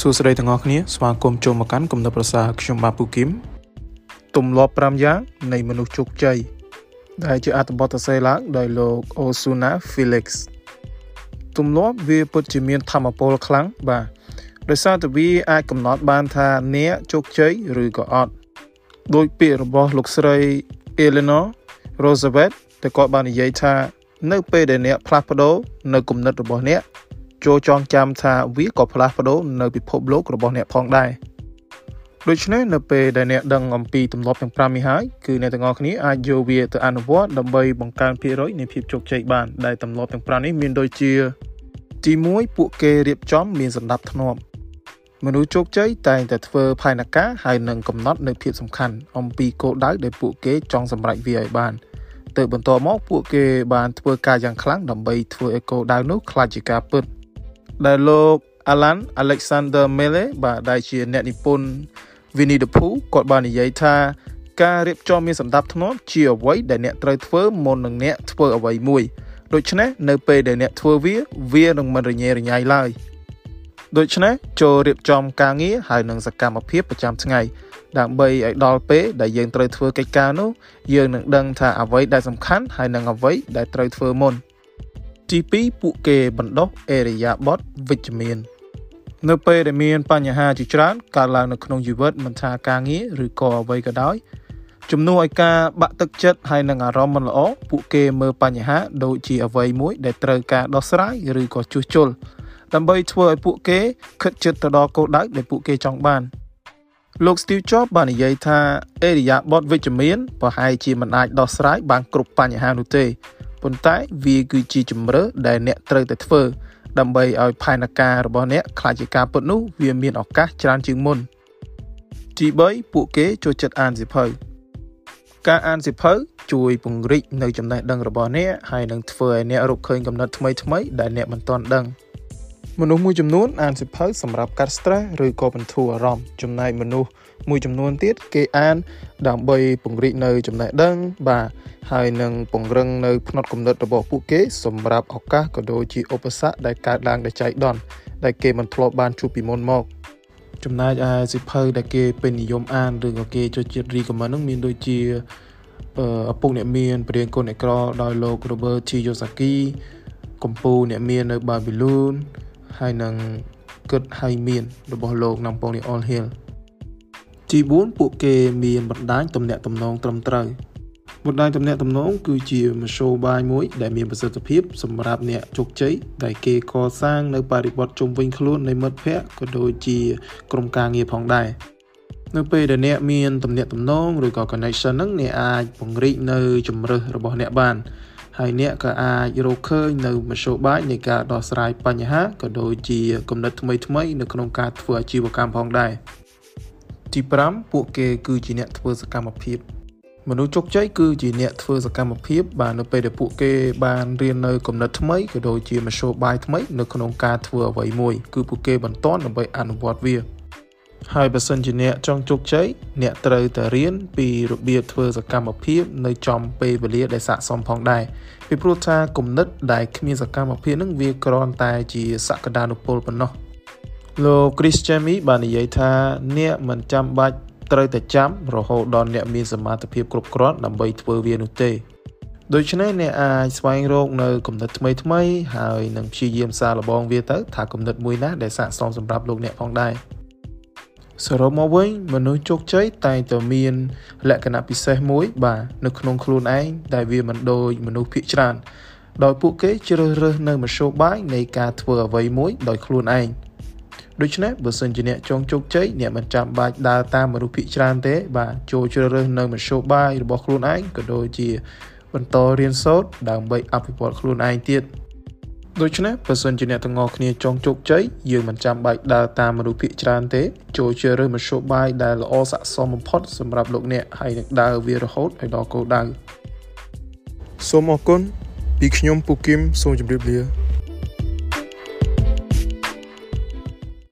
សួស្តីទាំងអស់គ្នាស្វាគមន៍ចូលមកកាន់គំនិតប្រសាខ្ញុំបាទពូគឹមទម្លាប់5យ៉ាងនៃមនុស្សជោគជ័យដែលជាអត្ថបទសរសេរឡើងដោយលោក Osuna Felix ទម្លាប់វាពិតជាមានធម៌ពលខ្លាំងបាទដោយសារតែវាអាចកំណត់បានថាអ្នកជោគជ័យឬក៏អត់ដោយពាក្យរបស់លោកស្រី Eleanor Roosevelt ដែលគាត់បាននិយាយថា នៅពេលដែលអ្នកផ្លាស់ប្ដូរនៅគំនិតរបស់អ្នក ចូលចងចាំថាវាក៏ផ្លាស់ប្ដូរនៅពិភពលោករបស់អ្នកផងដែរដូច្នេះនៅពេលដែលអ្នកដឹងអំពីទម្លាប់ទាំង5នេះហើយគឺអ្នកទាំងអស់គ្នាអាចយកវាទៅអនុវត្តដើម្បីបង្កើនភាគរយនៃភាពជោគជ័យបានដែលទម្លាប់ទាំង5នេះមានដូចជាទី1ពួកគេរៀបចំមានសន្តាប់ធ្នាប់មនុស្សជោគជ័យតែងតែធ្វើផែនការហើយនឹងកំណត់នៅភាពសំខាន់អំពីគោលដៅដែលពួកគេចង់សម្រេចវាឲ្យបានទៅបន្តមកពួកគេបានធ្វើការយ៉ាងខ្លាំងដើម្បីធ្វើឲ្យគោលដៅនោះក្លាយជាការពិត ដែលលោក Alan Alexander Mele បាទដែលជាអ្នកនិពន្ធ Winnie the Pooh គាត់បាននិយាយថាការរៀបចំមានសម្ដាប់ធ្នាប់ជាអ្វីដែលអ្នកត្រូវធ្វើមុននឹងអ្នកធ្វើអ្វីមួយដូច្នេះនៅពេលដែលអ្នកធ្វើវាវានឹងមិនរញ៉េរញ៉ៃឡើយដូច្នេះចូលរៀបចំការងារហើយនឹងសកម្មភាពប្រចាំថ្ងៃដើម្បីឲ្យដល់ពេលដែលយើងត្រូវធ្វើកិច្ចការនោះយើងនឹងដឹងថាអ្វីដែលសំខាន់ហើយនឹងអ្វីដែលត្រូវធ្វើមុន ទី2ពួកគេបណ្ដុះអេរិយាបថវិជ្ជមាន នៅពេលដែលមានបញ្ហាជាច្រើនកើតឡើងនៅក្នុងជីវិតមិនថាការងារឬក៏អ្វីក៏ដោយជំនួសឲ្យការបាក់ទឹកចិត្តហើយនឹងអារម្មណ៍មិនល្អពួកគេមើលបញ្ហាដូចជាអ្វីមួយដែលត្រូវការដោះស្រាយឬក៏ជួសជុលដើម្បីធ្វើឲ្យពួកគេខិតជិតទៅដល់គោលដៅដែលពួកគេចង់បានលោក Steve Jobs បាននិយាយថាអេរិយាបថវិជ្ជមានប្រហែលជាមិនអាចដោះស្រាយបានគ្រប់បញ្ហានោះទេ ប៉ុន្តែវាគឺជាជំរើសដែលអ្នកត្រូវតែធ្វើដើម្បីឲ្យផែនការរបស់អ្នកខ្លាចជាការពិតនោះវាមានឱកាសច្រើនជាងមុនទី3ពួកគេចូលចិត្តអានសៀវភៅការអានសៀវភៅជួយពង្រីកនៅចំណេះដឹងរបស់អ្នកហើយនឹងធ្វើឲ្យអ្នករកឃើញកំណត់ថ្មីថ្មីដែលអ្នកមិនទាន់ដឹងមនុស្សមួយចំនួនអានសៀវភៅសម្រាប់កាត់ stress ឬក៏បន្ធូរអារម្មណ៍ចំណែកមនុស្សមួយចំនួនទៀតគេអានដើម្បីពង្រីកនៅចំណេះដឹងបាទ ហើយនឹងពង្រឹងនៅផ្នត់គំនិតរបស់ពួកគេសម្រាប់ឱកាសក៏ដូចជាឧបសគ្គដែលកើតឡើងដោយចៃដន្យដែលគេមិនធ្លាប់បានជួបពីមុនមកចំណែកឯសិភៅដែលគេពេញនិយមអានឬក៏គេចូលចិត្តរីកមិនហ្នឹងមានដូចជាឪពុកអ្នកមានព្រាងកូនអ្នកក្រដោយលោក Robert T. Kiyosaki កម្ពុជាអ្នកមាននៅ Babylon ហើយនឹងគិតហើយមាន របស់លោក Napoleon Hill ទី4ពួកគេមានបណ្ដាញទំនាក់ទំនងត្រឹមត្រូវ បណ្ដាញទំនាក់ទំនងគឺជាមធ្យោបាយមួយដែលមានប្រសិទ្ធភាពសម្រាប់អ្នកជោគជ័យដែលគេកសាងនៅបរិបទជុំវិញខ្លួននៃមិត្តភ័ក្តិក៏ដូចជាក្រុមការងារផងដែរនៅពេលដែលអ្នកមានទំនាក់ទំនងឬក៏ connection ហ្នឹងអ្នកអាចពង្រីកនៅជំរើសរបស់អ្នកបានហើយអ្នកក៏អាចរកឃើញនៅមធ្យោបាយនៃការដោះស្រាយបញ្ហាក៏ដូចជាគំនិតថ្មីៗនៅក្នុងការធ្វើអាជីវកម្មផងដែរទី5ពួកគេគឺជាអ្នកធ្វើសកម្មភាព មនុស្សជោគជ័យគឺជាអ្នកធ្វើសកម្មភាពបាទនៅពេលដែលពួកគេបានរៀននៅគំនិតថ្មីក៏ដូចជាមធ្យោបាយថ្មីនៅក្នុងការធ្វើអ្វីមួយគឺពួកគេបន្តដើម្បីអនុវត្តវាហើយបើសិនជាអ្នកចង់ជោគជ័យអ្នកត្រូវតែរៀនពីរបៀបធ្វើសកម្មភាពនៅចំពេលវេលាដែលស័ក្តិសមផងដែរពីព្រោះថាគំនិតដែលគ្មានសកម្មភាពនឹងវាគ្រាន់តែជាសក្តានុពលប៉ុណ្ណោះលោក Chris Jamie បាននិយាយថាអ្នកមិនចាំបាច់ ត្រូវតែចាំរហូតដល់អ្នកមានសមត្ថភាពគ្រប់គ្រាន់ដើម្បីធ្វើវានោះទេដូច្នេះអ្នកអាចស្វែងរកនៅគំនិតថ្មីថ្មីហើយនឹងព្យាយាមសាកល្បងវាទៅថាគំនិតមួយណាដែលស័ក្តិសមសម្រាប់លោកអ្នកផងដែរសរុបមកវិញមនុស្សជោគជ័យតែងតែមាន លក្ខណៈពិសេសមួយ បាទនៅក្នុងខ្លួនឯងដែលវាមិនដូចមនុស្សភាគច្រើនដោយពួកគេជ្រើសរើសនៅមធ្យោបាយនៃការធ្វើអ្វីមួយដោយខ្លួនឯង ដូច្នេះបើសិនជាអ្នកចង់ជោគជ័យអ្នកមិនចាំបាច់ដើរតាមមនុស្សភាគច្រើនទេ បាទចូលជ្រើសរើសនៅមធ្យោបាយរបស់ខ្លួនឯងក៏ដូចជា បន្តរៀនសូត្រដើម្បីអភិវឌ្ឍខ្លួនឯងទៀតដូច្នេះបើសិនជាអ្នកទាំងអស់គ្នាចង់ជោគជ័យយើងមិនចាំបាច់ដើរតាមមនុស្សភាគច្រើនទេចូលជ្រើសរើសមធ្យោបាយដែលល្អស័ក្តិសមបំផុតសម្រាប់លោកអ្នកហើយនឹងដើរវារហូតឲ្យដល់គោលដៅសូមអរគុណពីខ្ញុំពូគឹមសូមជម្រាបលា